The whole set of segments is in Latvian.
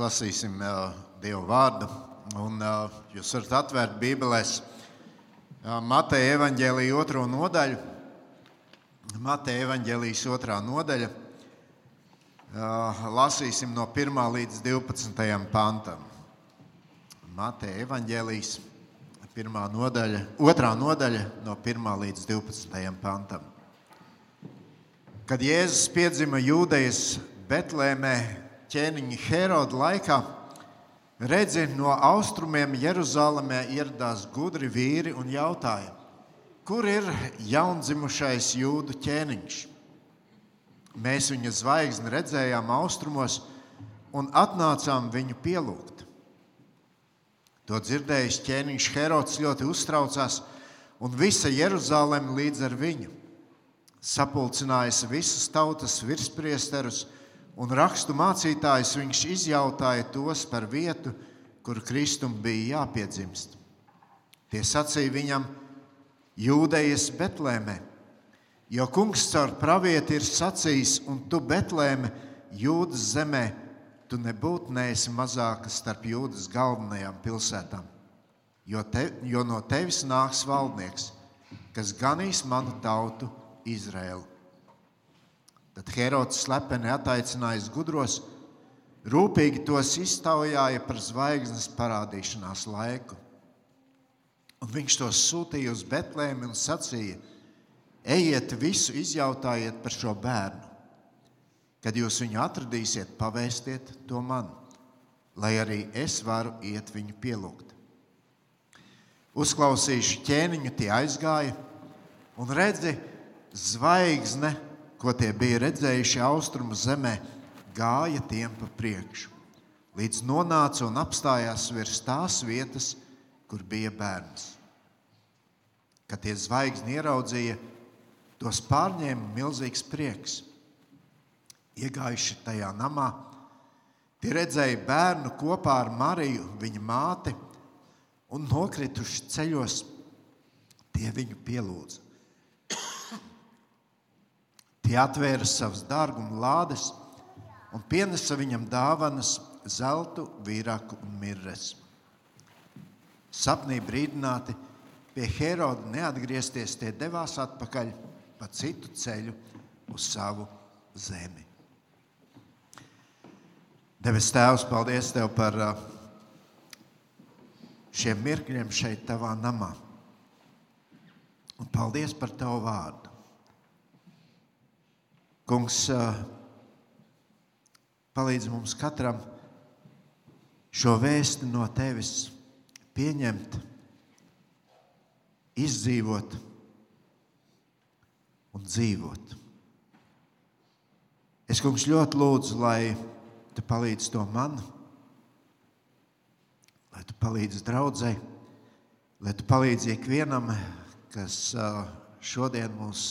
lasīsim uh, Dieva vārdu. Un, uh, jūs varat atvērt Bībelēs uh, Mateja evaņģēlīja otro nodaļu. Mateja evaņģēlijas otrā nodaļa. Uh, lasīsim no 1 līdz 12 pantam. Mateja evaņģēlijas pirmā nodaļa, otrā nodaļa no 1 līdz 12 pantam. Kad Jēzus piedzima Jūdejas Betlēmē, ķēniņa Heroda laikā, redzi, no austrumiem Jeruzalemē ieradās gudri vīri un jautāja, kur ir jaundzimušais jūdu ķēniņš? Mēs viņa zvaigzni redzējām austrumos un atnācām viņu pielūgt. To dzirdējis ķēniņš Herods ļoti uztraucās, un visa Jeruzaleme līdz ar viņu. Sapulcinājis visas tautas virspriesterus un rakstu mācītājus viņš izjautāja tos par vietu, kur Kristum bija jāpiedzimst. Tie sacīja viņam, Jūdejas Betlēmē, jo kungs caur pravieti ir sacījis, un tu Betlēme, Jūdas zemē, tu nebūtu neesi mazāka starp Jūdas galvenajām pilsētām, jo, te, jo no tevis nāks valdnieks, kas ganīs manu tautu Izraēlu. Tad Herods slepeni attaicinājis gudros, rūpīgi tos iztaujāja par zvaigznes parādīšanās laiku. Un viņš tos sūtīja uz Betlēmi un sacīja: Ejiet, visu izjautājiet par šo bērnu. Kad jūs viņu atradīsiet, pavēstiet to man, lai arī es varu iet viņu pielūgt. Uzklausījuši ķēniņu, tie aizgāja un redzi, zvaigzne ko tie bija redzējuši austrumu zemē, gāja tiem pa priekšu, līdz nonāca un apstājās virs tās vietas, kur bija bērns. Kad tie zvaigzni ieraudzīja, tos pārņēma milzīgs prieks. Iegājuši tajā namā, tie redzēja bērnu kopā ar Mariju, viņa māti, un nokrituši ceļos, tie viņu pielūdza. Tie atvēra savas dārguma lādes un pienesa viņam dāvanas, zeltu, vīraku un mirres. Sapnī brīdināti pie Heroda neatgriezties, tie devās atpakaļ pa citu ceļu uz savu zemi. Devis Tēvs, paldies Tev par šiem mirkļiem šeit, Tavā namā. Un paldies par Tavu vārdu. Kungs, palīdz mums katram šo vēstu no tevis pieņemt, izdzīvot un dzīvot. Es, kungs, ļoti lūdzu, lai tu palīdzi to man, lai tu palīdzi draudzē, lai tu palīdzi ikvienam, kas šodien mūs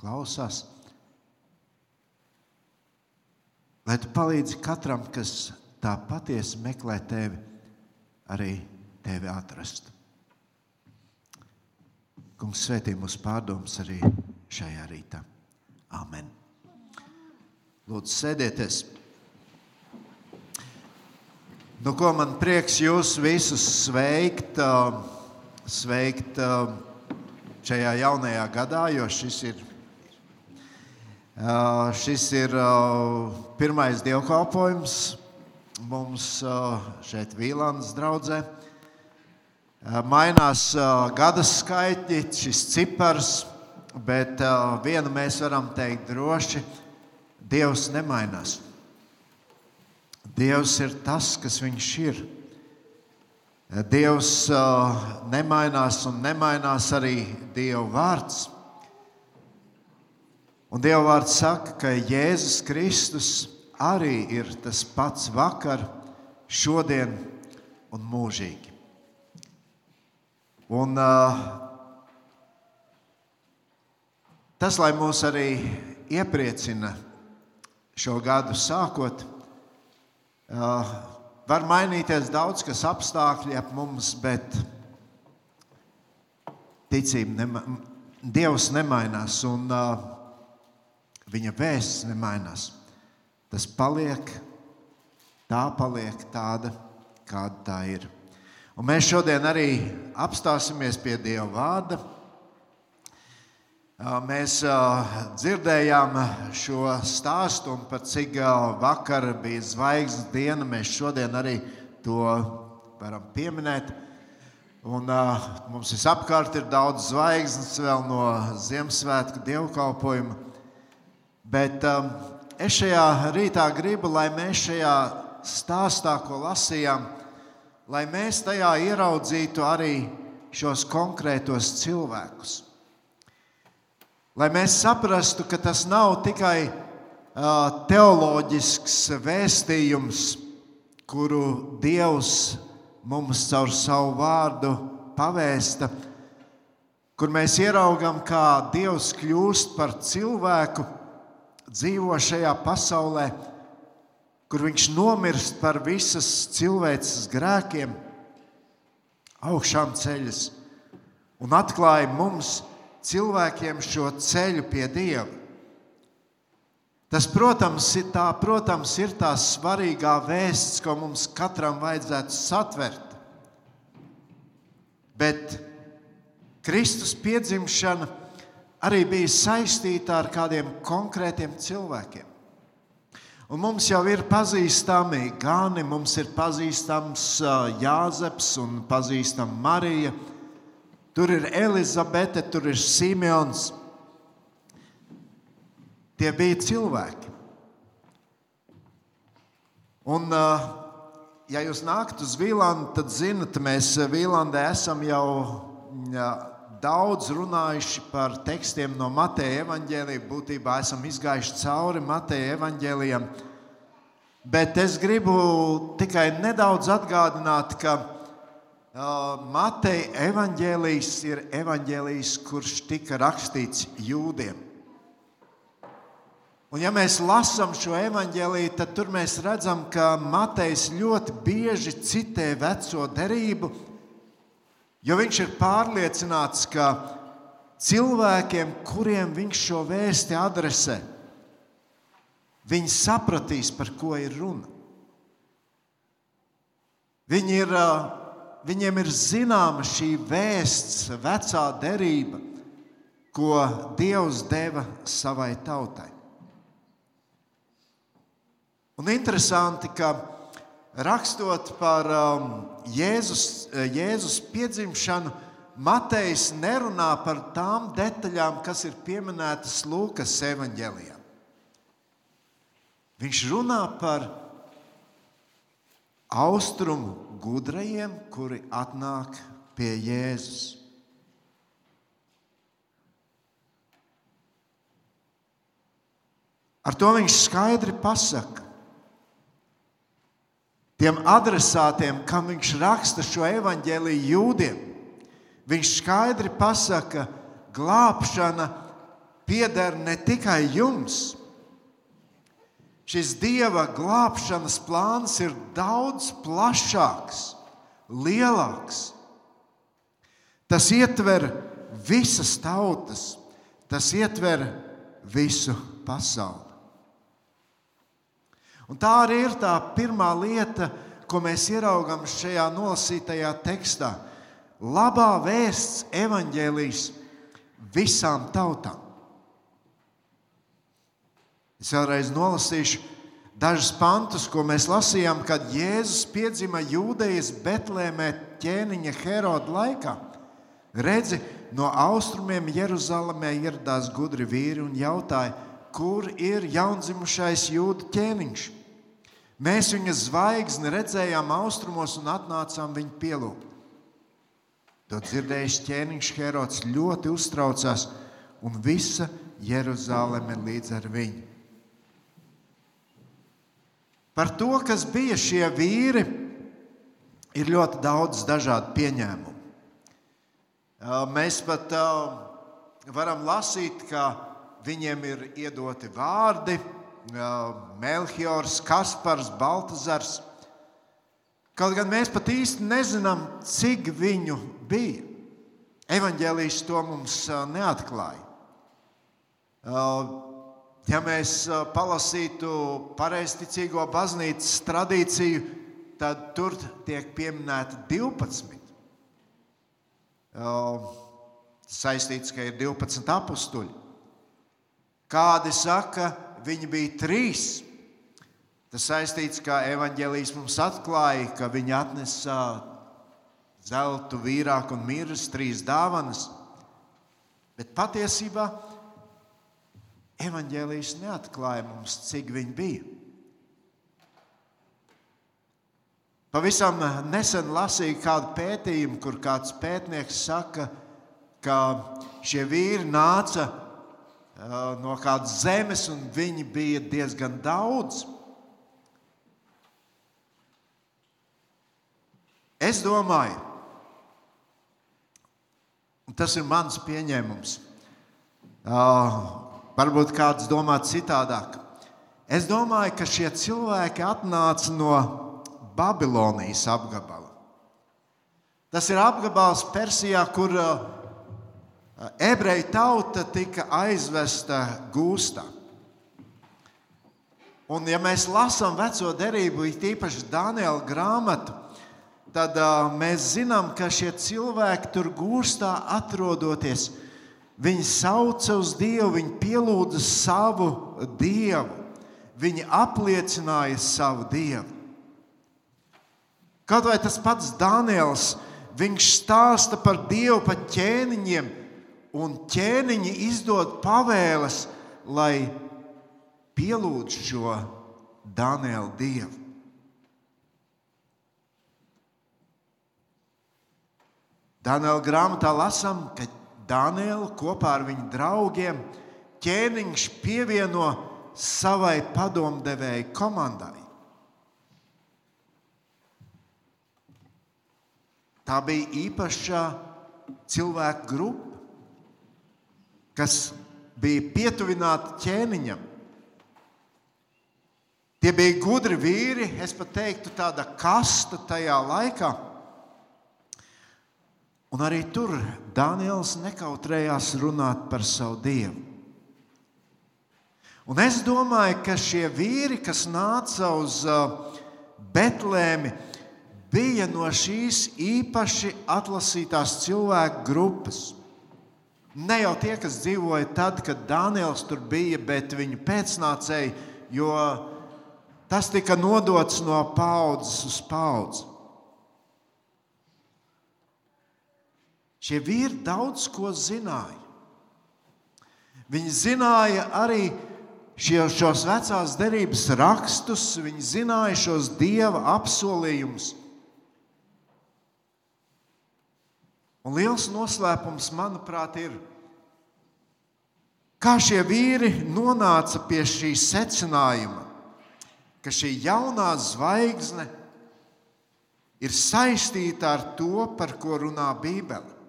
klausās. Lai tu palīdzi katram, kas tā patiesi meklē tevi, arī tevi atrast. Kungs svētī mūsu pārdomas arī šajā rītā. Amen. Lūdzu, sēdieties. Nu, ko man prieks jūs visus sveikt, sveikt šajā jaunajā gadā, jo šis ir šis ir uh, pirmais dievkalpojums mums uh, šeit, Vīlandes draudzē. Mainās gada skaitļi, šis cipars, bet vienu mēs varam teikt droši - Dievs nemainās. Dievs ir tas, kas Viņš ir. Dievs nemainās un nemainās arī Dieva vārds. Un Dieva vārds saka, ka Jēzus Kristus arī ir tas pats vakar, šodien un mūžīgi. Un, uh, tas, lai mūs arī iepriecina šo gadu sākot, uh, var mainīties daudz kas apstākļi ap mums, bet ticība, nema, Dievs nemainās. Un, uh, Viņa vēsts nemainās. Tas paliek tā paliek tāda, kāda tā ir. Un mēs šodien arī apstāsimies pie Dieva vārda. Mēs dzirdējām šo stāstu par cik vakar bija zvaigznes diena. Mēs šodien arī to varam pieminēt. Un, uh, mums visapkārt ir daudz zvaigznes vēl no Ziemassvētku dievkalpojuma. Bet um, es šajā rītā gribu, lai mēs šajā stāstā, ko lasījām, lai mēs tajā ieraudzītu arī šos konkrētos cilvēkus. Lai mēs saprastu, ka tas nav tikai uh, teoloģisks vēstījums, kuru Dievs mums caur savu vārdu pavēsta, kur mēs ieraugām, kā Dievs kļūst par cilvēku, dzīvo šajā pasaulē, kur viņš nomirst par visas cilvēces grēkiem, augšām ceļas un atklāja mums, cilvēkiem, šo ceļu pie Dieva. Tas, protams, ir, tā, protams, ir tā svarīgā vēsts, ko mums katram vajadzētu satvert. Bet Kristus piedzimšana arī bija saistīta ar kādiem konkrētiem cilvēkiem. Un mums jau ir pazīstami Gani, mums ir pazīstams Jāzeps un pazīstama Marija. Tur ir Elizabete, tur ir Simons. Tie bija cilvēki. Un, ja jūs nākat uz Vīlandu, tad zinat, mēs Vīlandē esam jau daudz runājuši par tekstiem no Mateja evaņģēlija. Būtībā esam izgājuši cauri Mateja evaņģēlijam. Bet es gribu tikai nedaudz atgādināt, ka uh, Mateja evaņģēlijs ir evaņģēlijs, kurš tika rakstīts jūdiem. Un, ja mēs lasām šo evanģēlīju, tad tur mēs redzam, ka Matejs ļoti bieži citē veco derību, jo viņš ir pārliecināts, ka cilvēkiem, kuriem viņš šo vēsti adresē, viņi sapratīs, par ko ir runa. Viņi ir, viņiem ir zināma šī vēsts, vecā derība, ko Dievs deva savai tautai. Un interesanti, ka rakstot par um, Jēzus, Jēzus piedzimšanu, Matejs nerunā par tām detaļām, kas ir pieminētas Lūkas evanģēlijā. Viņš runā par austrumu gudrajiem, kuri atnāk pie Jēzus. Ar to viņš skaidri pasaka, tiem adresātiem, kam viņš raksta šo evaņģēlīju jūdiem, viņš skaidri pasaka, glābšana pieder ne tikai jums. Šis dieva glābšanas plāns ir daudz plašāks, lielāks. Tas ietver visas tautas, tas ietver visu pasauli. Un tā arī ir tā pirmā lieta, ko mēs ieraugām šajā nolasītajā tekstā. Labā vēsts, evaņģēlijas visām tautām. Es vēlreiz nolasīšu dažus pantus, ko mēs lasījām, kad Jēzus piedzima Jūdejas Betlēmē ķēniņa Heroda laikā. Redzi, no austrumiem Jeruzalemē ieradās gudri vīri un jautāja, kur ir jaundzimušais jūdu ķēniņš. Mēs viņa zvaigzni redzējām austrumos un atnācām viņu pielūgt. To dzirdējis ķēniņš Herods ļoti uztraucās, un visa Jeruzaleme līdz ar viņu. Par to, kas bija šie vīri, ir ļoti daudz dažādu pieņēmumu. Mēs pat varam lasīt, ka viņiem ir iedoti vārdi, Melchiors, Kaspars, Baltazars. Kaut gan mēs pat īsti nezinām, cik viņu bija. Evangelijas to mums neatklāja. ja mēs palasītu pareizticīgo baznīcas tradīciju, tad tur tiek pieminēta 12. Saistīts, ka ir 12 apstuļi. Kādi saka, viņi bija trīs. Tas saistīts, ka evanģēlijas mums atklāja, ka viņi atnesa zeltu, vīrāku un mirus, trīs dāvanas. Bet patiesībā evanģēlijas neatklāja mums, cik viņi bija. Pavisam nesen lasīju kādu pētījumu, kur kāds pētnieks saka, ka šie vīri nāca no kādas zemes, un viņi bija diezgan daudz. Es domāju, tas ir mans pieņēmums. Uh, varbūt kāds domā citādāk. Es domāju, ka šie cilvēki atnāca no Babilonijas apgabala. Tas ir apgabals Persijā, kur uh, ebreju tauta tika aizvesta gūstā. Un, ja mēs lasām veco derību, īpaši Dāniela grāmatu, tad uh, mēs zinām, ka šie cilvēki tur gūstā atrodoties. Viņi sauca uz Dievu, viņi pielūdza savu Dievu, viņi apliecināja savu Dievu. Kaut vai tas pats Daniels, viņš stāsta par Dievu, par ķēniņiem, un ķēniņi izdod pavēles, lai pielūdz šo Danielu Dievu. Daniela grāmatā lasām, ka Danielu kopā ar viņu draugiem ķēniņš pievieno savai padomdevēja komandai. Tā bija īpaša cilvēku grupa, kas bija pietuvināta ķēniņam. Tie bija gudri vīri, es pat teiktu, tāda kasta tajā laikā. Un arī tur Daniels nekautrējās runāt par savu dievu. Un es domāju, ka šie vīri, kas nāca uz uh, Betlēmi, bija no šīs īpaši atlasītās cilvēku grupas. Ne jau tie, kas dzīvoja tad, kad Dānijas tur bija, bet viņu pēcnācēji, jo tas tika nodots no paudzes uz paudzi. Šie vīri daudz ko zināja. Viņi zināja arī šie, šos vecās derības rakstus, viņi zināja šos dieva apsolījumus. Un liels noslēpums, manuprāt, ir, kā šie vīri nonāca pie šī secinājuma, ka šī jaunā zvaigzne ir saistīta ar to, par ko runā Bībele.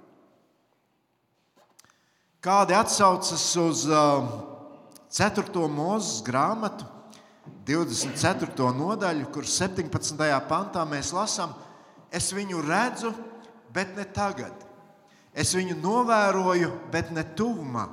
Kādi atsaucas uz uh, 4. mūzes grāmatu, 24. nodaļu, kur 17. pantā mēs lasām, es viņu redzu, bet ne tagad. Es viņu novēroju, bet ne tuvumā.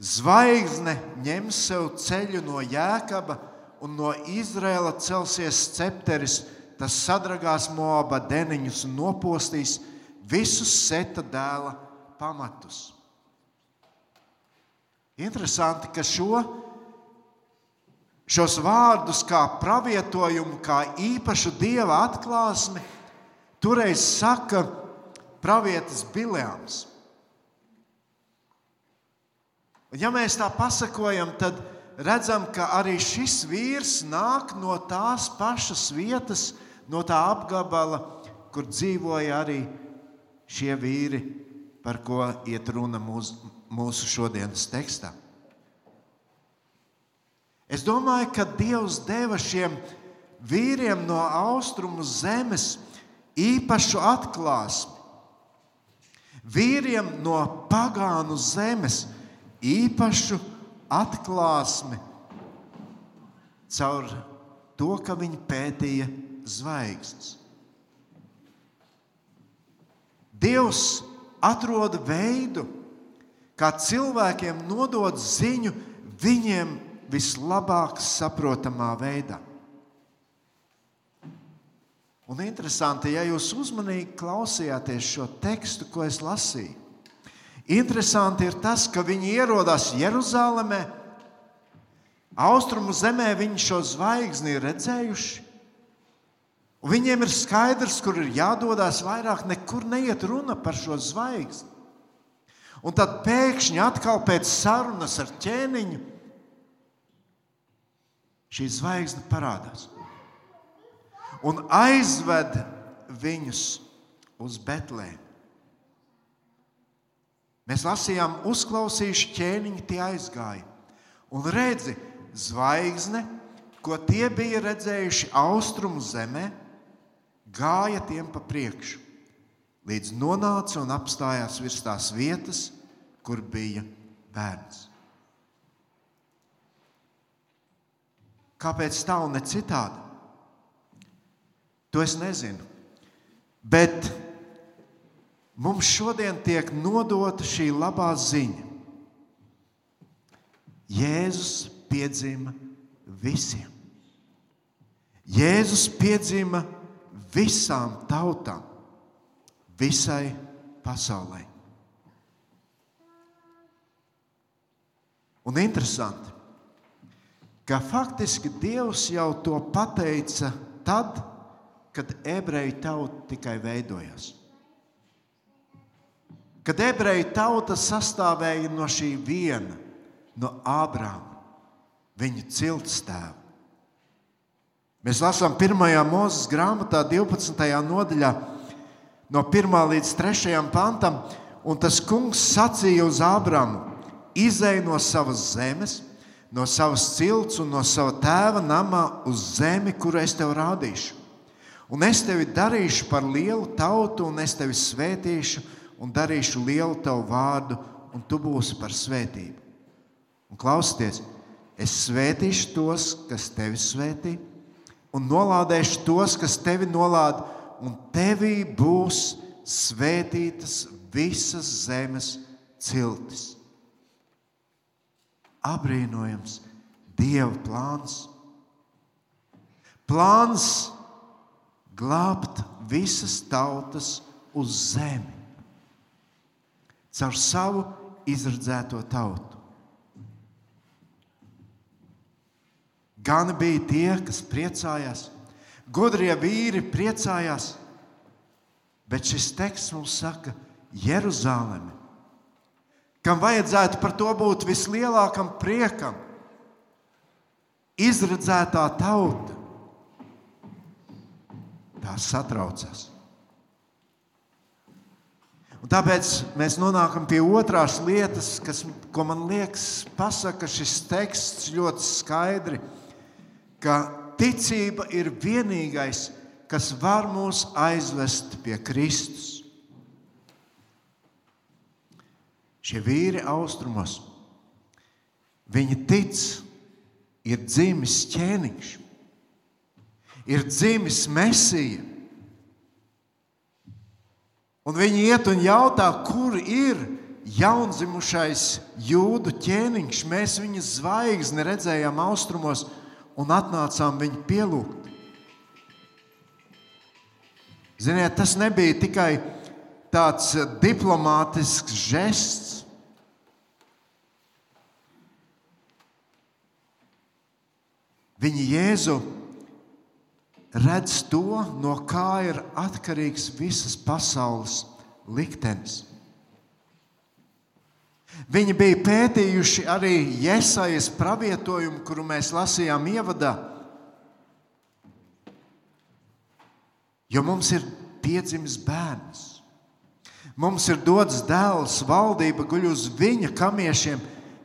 Zvaigzne ņems sev ceļu no jēkaba, un no Izraela celsies scepteris. Tas sadragās moaba deniņus un nopostīs visus seta dēla pamatus. Interesanti, ka šo, šos vārdus kā pravietojumu, kā īpašu dieva atklāsmi, toreiz saka pravietis Biljāms. Ja mēs tā pasakojam, tad redzam, ka arī šis vīrs nāk no tās pašas vietas, no tā apgabala, kur dzīvoja arī šie vīri, par ko iet runa mūsu, mūsu šodienas tekstā. Es domāju, ka Dievs deva šiem vīriem no austrumu zemes īpašu atklāsmi vīriem no pagānu zemes īpašu atklāsmi caur to, ka viņi pētīja zvaigznes. Dievs atrod veidu, kā cilvēkiem nodot ziņu viņiem vislabāk saprotamā veidā. Un interesanti, ja jūs uzmanīgi klausījāties šo tekstu, ko es lasīju, interesanti ir tas, ka viņi ierodas Jeruzalemē, austrumu zemē, viņi šo zvaigzni ir redzējuši. Un viņiem ir skaidrs, kur ir jādodas vairāk, nekur neiet runa par šo zvaigzni. Un tad pēkšņi atkal pēc sarunas ar ķēniņu šī zvaigzne parādās un aizved viņus uz Betlēmu. Mēs lasījām, uzklausījuši ķēniņu, tie aizgāja. Un redzi, zvaigzne, ko tie bija redzējuši austrumu zemē, gāja tiem pa priekšu, līdz nonāca un apstājās virs tās vietas, kur bija bērns. Kāpēc tā un ne citādi? To es nezinu. Bet mums šodien tiek nodota šī labā ziņa. Jēzus piedzima visiem. Jēzus piedzima visām tautām, visai pasaulē. Un interesanti, ka faktiski Dievs jau to pateica tad, kad ebreju tauta tikai veidojās. Kad ebreju tauta sastāvēja no šī viena, no Ābrāma, viņa cilts tēva. Mēs lasām 1. mūzes grāmatā, 12. nodaļā, no 1. līdz 3. pantam, un tas kungs sacīja uz Ābrāmu: izēj no savas zemes, no savas cilts un no sava tēva namā uz zemi, kuru es tev rādīšu. Un es tevi darīšu par lielu tautu, un es tevi svētīšu, un darīšu lielu tavu vārdu, un tu būsi par svētību. Un klausieties, es svētīšu tos, kas tevi svētī, un nolādēšu tos, kas tevi nolāda, un tevī būs svētītas visas zemes ciltis. Abrīnojams Dieva plāns. Plāns glābt visas tautas uz zemi. Caur savu izredzēto tautu. Gan bija tie, kas priecājās, gudrie vīri priecājās, bet šis teksts mums saka, Jeruzaleme, kam vajadzētu par to būt vislielākam priekam, izredzētā tauta, tā satraucas. Un tāpēc mēs nonākam pie otrās lietas, kas, ko man liekas, pasaka šis teksts ļoti skaidri ka ticība ir vienīgais, kas var mūs aizvest pie Kristus. Šie vīri austrumos, viņi tic, ir dzimis ķēniņš, ir dzimis mesija. Un viņi iet un jautā, kur ir jaundzimušais jūdu ķēniņš. Mēs viņa zvaigzni redzējām austrumos, un atnācām viņu pielūgt. Ziniet, tas nebija tikai tāds diplomātisks žests. Viņi Jēzu redz to, no kā ir atkarīgs visas pasaules liktenis. Viņi bija pētījuši arī Jēzus pravietojumu, kuru mēs lasījām ievadā. Jo mums ir piedzimis bērns. Mums ir dots dēls, valdība guļ uz viņa kamiešiem.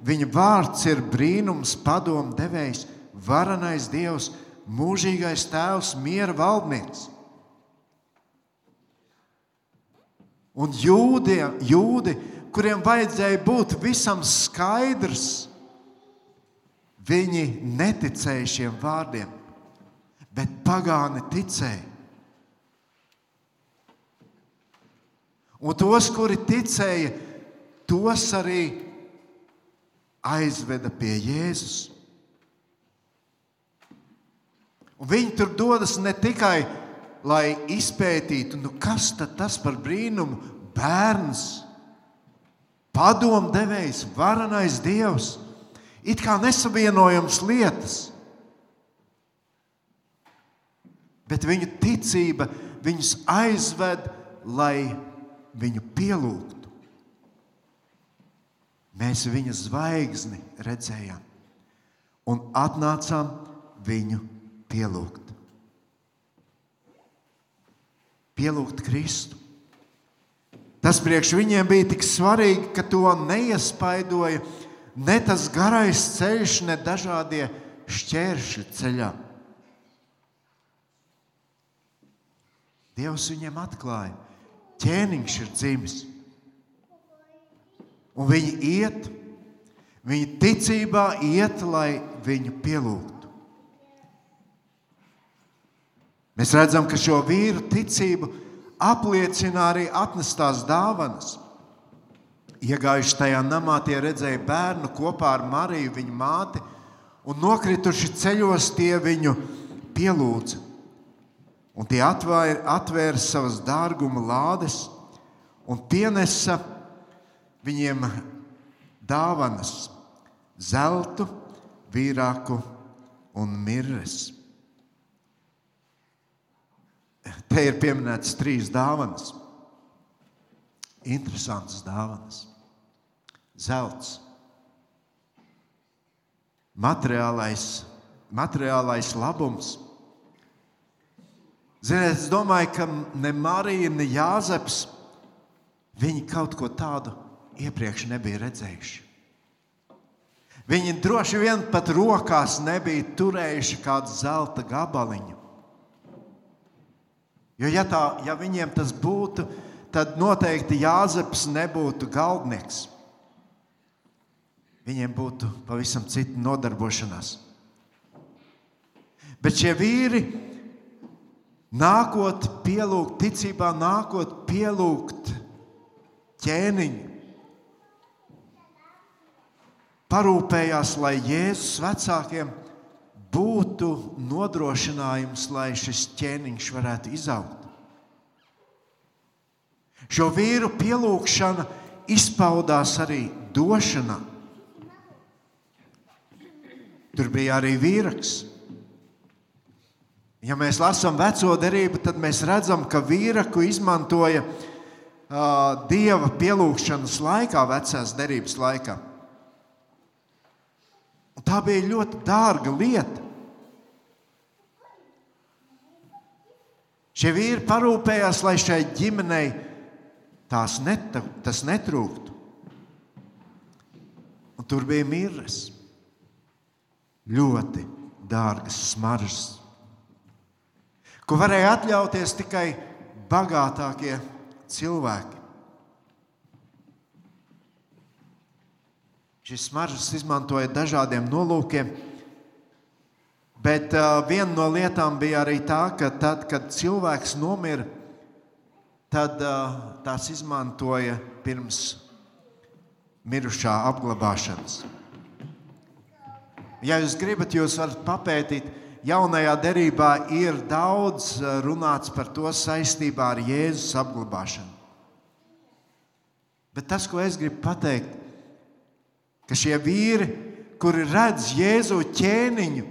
Viņa vārds ir brīnums, padomu devējs, varenais dievs, mūžīgais tēvs, miera valdnieks. Un jūdi, jūdi kuriem vajadzēja būt visam skaidrs, viņi neticēja šiem vārdiem, bet pagāni ticēja. Un tos, kuri ticēja, tos arī aizveda pie Jēzus. Un viņi tur dodas ne tikai lai izpētītu, nu kas tas par brīnumu, bērns, padomdevējs, varenais dievs, it kā nesavienojams lietas. Bet viņu ticība viņus aizved, lai viņu pielūgtu. Mēs viņa zvaigzni redzējām un atnācām viņu pielūgt. Pielūgt Kristu. Tas priekš viņiem bija tik svarīgi, ka to neiespaidoja ne tas garais ceļš, ne dažādie šķēršļi ceļā. Dievs viņiem atklāja, ķēniņš ir dzimis. Un viņi iet, viņi ticībā iet, lai viņu pielūgtu. Mēs redzam, ka šo vīru ticību apliecina arī atnestās dāvanas. Iegājuši tajā namā, tie redzēja bērnu kopā ar Mariju, viņa māti, un nokrituši ceļos tie viņu pielūdza. Un tie atvēra, atvēra savas dārguma lādes un pienesa viņiem dāvanas, zeltu, vīrāku un mirres. Te ir pieminētas trīs dāvanas. Interesantas dāvanas. Zelts, materiālais, materiālais labums. Ziniet, es domāju, ka ne Marija, ne Jāzeps viņi kaut ko tādu iepriekš nebija redzējuši. Viņi droši vien pat rokās nebija turējuši kādu zelta gabaliņu. Jo, ja, tā, ja viņiem tas būtu, tad noteikti Jāzeps nebūtu galdnieks. Viņiem būtu pavisam cita nodarbošanās. Bet šie vīri, nākot pielūgt, ticībā nākot pielūgt ķēniņu, parūpējās, lai Jēzus vecākiem būtu nodrošinājums, lai šis ķēniņš varētu izaugt. Šo vīru pielūgšana izpaudās arī došanā. Tur bija arī vīraks. Ja mēs lasām veco derību, tad mēs redzam, ka vīraku izmantoja uh, dieva pielūgšanas laikā, vecās derības laikā. Un tā bija ļoti dārga lieta. Šie vīri parūpējās, lai šai ģimenei tās net, tas netrūktu. Un tur bija mirres, ļoti dārgas smaržas, ko varēja atļauties tikai bagātākie cilvēki. Šis smaržas izmantoja dažādiem nolūkiem, Bet uh, viena no lietām bija arī tā, ka tad, kad cilvēks nomira, tad uh, tās izmantoja pirms mirušā apglabāšanas. Ja jūs gribat, jūs varat papētīt, jaunajā derībā ir daudz runāts par to saistībā ar Jēzus apglabāšanu. Bet tas, ko es gribu pateikt, ka šie vīri, kuri redz Jēzu ķēniņu,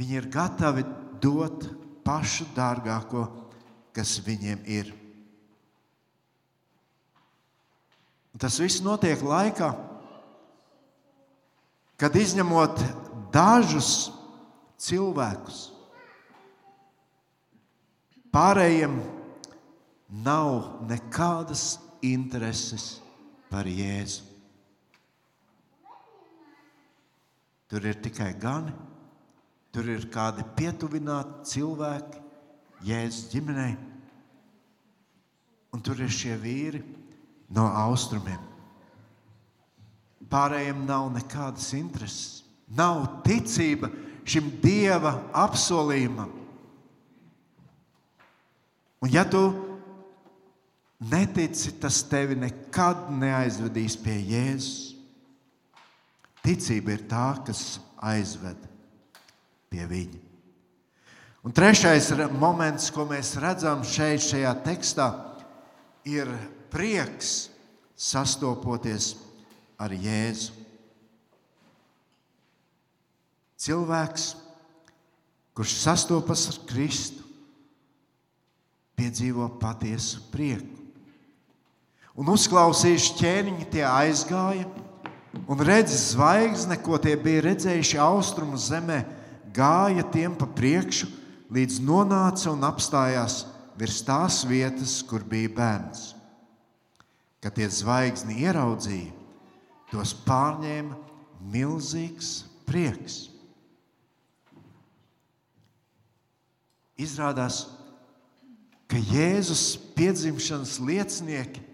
Viņi ir gatavi dot pašu dārgāko, kas viņiem ir. Un tas viss notiek laikā, kad izņemot dažus cilvēkus, pārējiem nav nekādas intereses par Jēzu. Tur ir tikai gani Tur ir kādi pietuvināti cilvēki Jēzus ģimenei, un tur ir šie vīri no austrumiem. Pārējiem nav nekādas intereses, nav ticība šim dieva apsolījumam. Un, ja tu netici, tas tevi nekad neaizvedīs pie Jēzus. Ticība ir tā, kas aizved pie viņa. Un trešais moments, ko mēs redzam šeit, šajā tekstā, ir prieks sastopoties ar Jēzu. Cilvēks, kurš sastopas ar Kristu, piedzīvo patiesu prieku. Un uzklausījuši ķēniņi, tie aizgāja un redzēja zvaigzni, ko tie bija redzējuši austrumu zemē, gāja tiem pa priekšu, līdz nonāca un apstājās virs tās vietas, kur bija bērns. Kad tie zvaigzni ieraudzīja, tos pārņēma milzīgs prieks. Izrādās, ka Jēzus piedzimšanas liecinieki,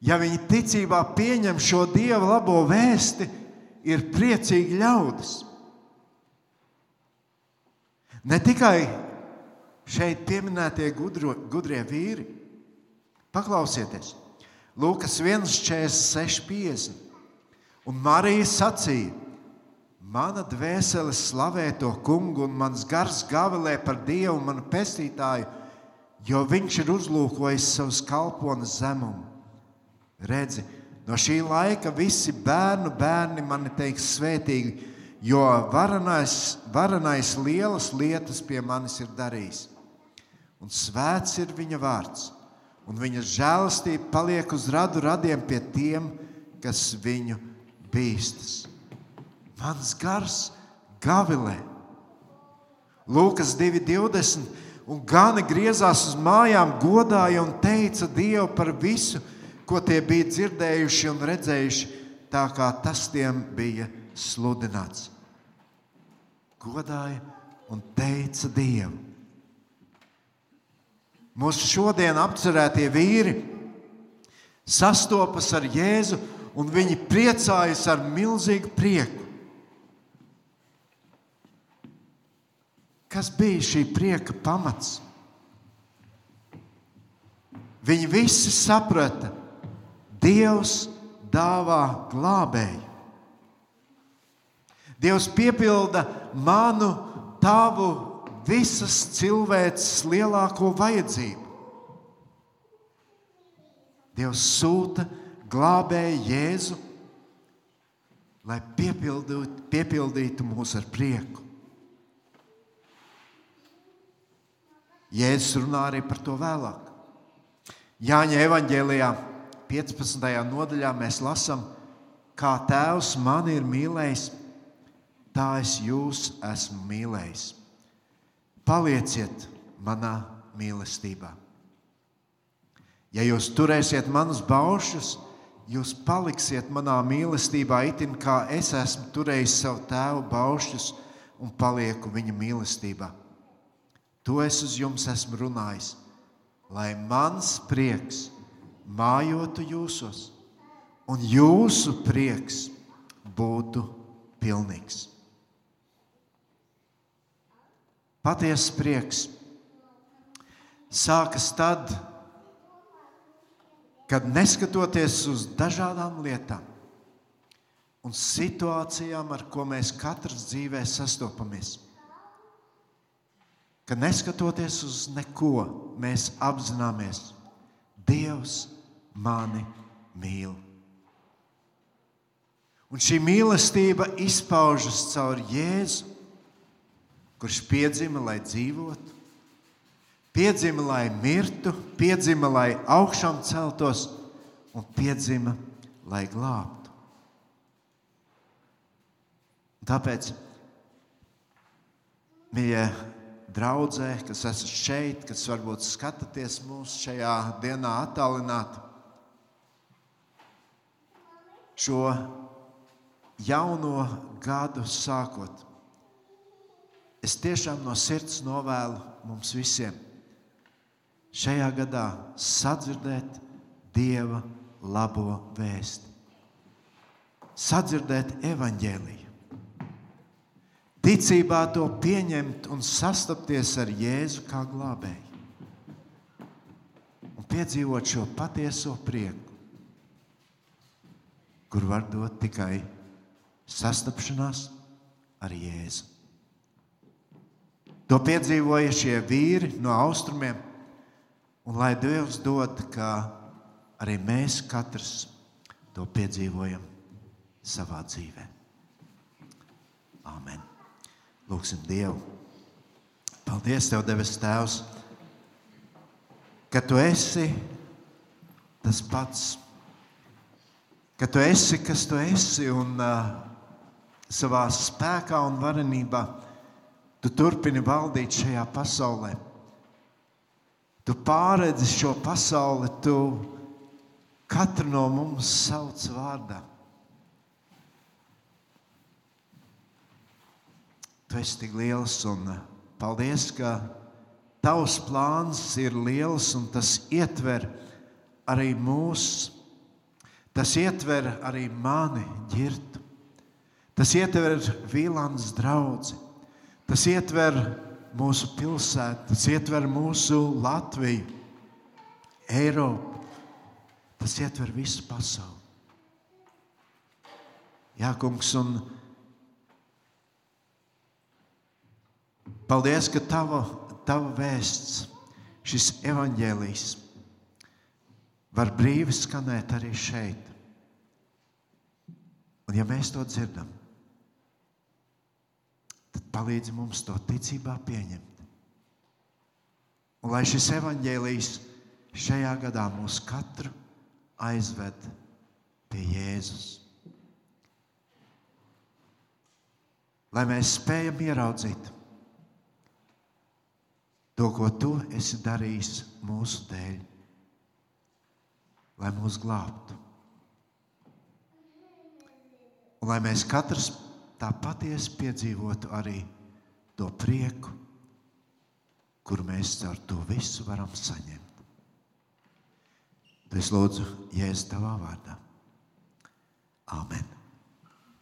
ja viņi ticībā pieņem šo Dieva labo vēsti, ir priecīgi ļaudis. Ne tikai šeit pieminētie gudro, gudrie vīri, paklausieties, Lūkas 1,46, 50. Un Marija sacīja, Mana dvēsele slavē to kungu, un mans gars gavilē par Dievu, manu pestītāju, jo viņš ir uzlūkojis savus kalpones zemumu. Redzi, no šī laika visi bērnu bērni mani teiks svētīgi, jo varenais, varenais lielas lietas pie manis ir darījis. Un svēts ir viņa vārds, un viņa žēlastība paliek uz radu radiem pie tiem, kas viņu bīstas. Mans gars gavilē. Lūkas 2,20. Un gani griezās uz mājām, godāja un teica Dievu par visu, ko tie bija dzirdējuši un redzējuši, tā kā tas tiem bija sludināts. Godāja un teica Dievu. Mūsu šodien apcerētie vīri sastopas ar Jēzu, un viņi priecājas ar milzīgu prieku. Kas bija šī prieka pamats? Viņi visi saprata, Dievs dāvā glābēju. Dievs piepilda manu, tavu, visas cilvēces lielāko vajadzību. Dievs sūta glābēju Jēzu, lai piepildītu, piepildītu mūs ar prieku. Jēzus runā arī par to vēlāk. Jāņa evanģēlijā 15. nodaļā mēs lasām, kā Tēvs mani ir mīlējis, tā es jūs esmu mīlējis. Palieciet manā mīlestībā. Ja jūs turēsiet manus baušus, jūs paliksiet manā mīlestībā, itin kā es esmu turējis savu tēvu baušus un palieku viņa mīlestībā. To es uz jums esmu runājis, lai mans prieks mājotu jūsos, un jūsu prieks būtu pilnīgs. Patiesa prieks sākas tad, kad neskatoties uz dažādām lietām un situācijām, ar ko mēs katrs dzīvē sastopamies ka neskatoties uz neko, mēs apzināmies, Dievs mani mīl. Un šī mīlestība izpaužas caur Jēzu, kurš piedzima, lai dzīvotu, piedzima, lai mirtu, piedzima, lai augšām celtos un piedzima, lai glābtu. Tāpēc, mīļie draudzē, kas esat šeit, kas varbūt skatāties mūsu šajā dienā attālināti. Šo jauno gadu sākot, es tiešām no sirds novēlu mums visiem šajā gadā sadzirdēt Dieva labo vēsti, sadzirdēt evaņģēliju ticībā to pieņemt un sastapties ar Jēzu kā glābēju. Un piedzīvot šo patieso prieku, kur var dot tikai sastapšanās ar Jēzu. To piedzīvoja šie vīri no austrumiem, un lai Dievs dod, ka arī mēs katrs to piedzīvojam savā dzīvē. Āmen. Lūksim Dievu. Paldies, Tev, Devis Tēvs, ka Tu esi tas pats, ka Tu esi, kas Tu esi un uh, savā spēkā un varenībā Tu turpini valdīt šajā pasaulē. Tu pāredzi šo pasauli, Tu katru no mums sauc vārdā. Tu esi tik liels un paldies, ka tavs plāns ir liels un tas ietver arī mūs. Tas ietver arī mani ģirtu. Tas ietver Vīlāns draugu. Tas ietver mūsu pilsētu, tas ietver mūsu Latviju, Eiropu. Tas ietver visu pasauli. Jā, kungs, un Paldies, ka tava, tava vēsts, šis evaņģēlijs, var brīvi skanēt arī šeit. Un, ja mēs to dzirdam, palīdzi mums to ticībā pieņemt. Un lai šis evaņģēlijs šajā gadā mūs katru aizved pie Jēzus. Lai mēs spējam ieraudzīt to, ko tu esi darījis mūsu dēļ, lai mūs glābtu. Un lai mēs katrs tā patiesi piedzīvotu arī to prieku, kur mēs ar to visu varam saņemt. Es lūdzu, Jēzus, tavā vārdā. Amen.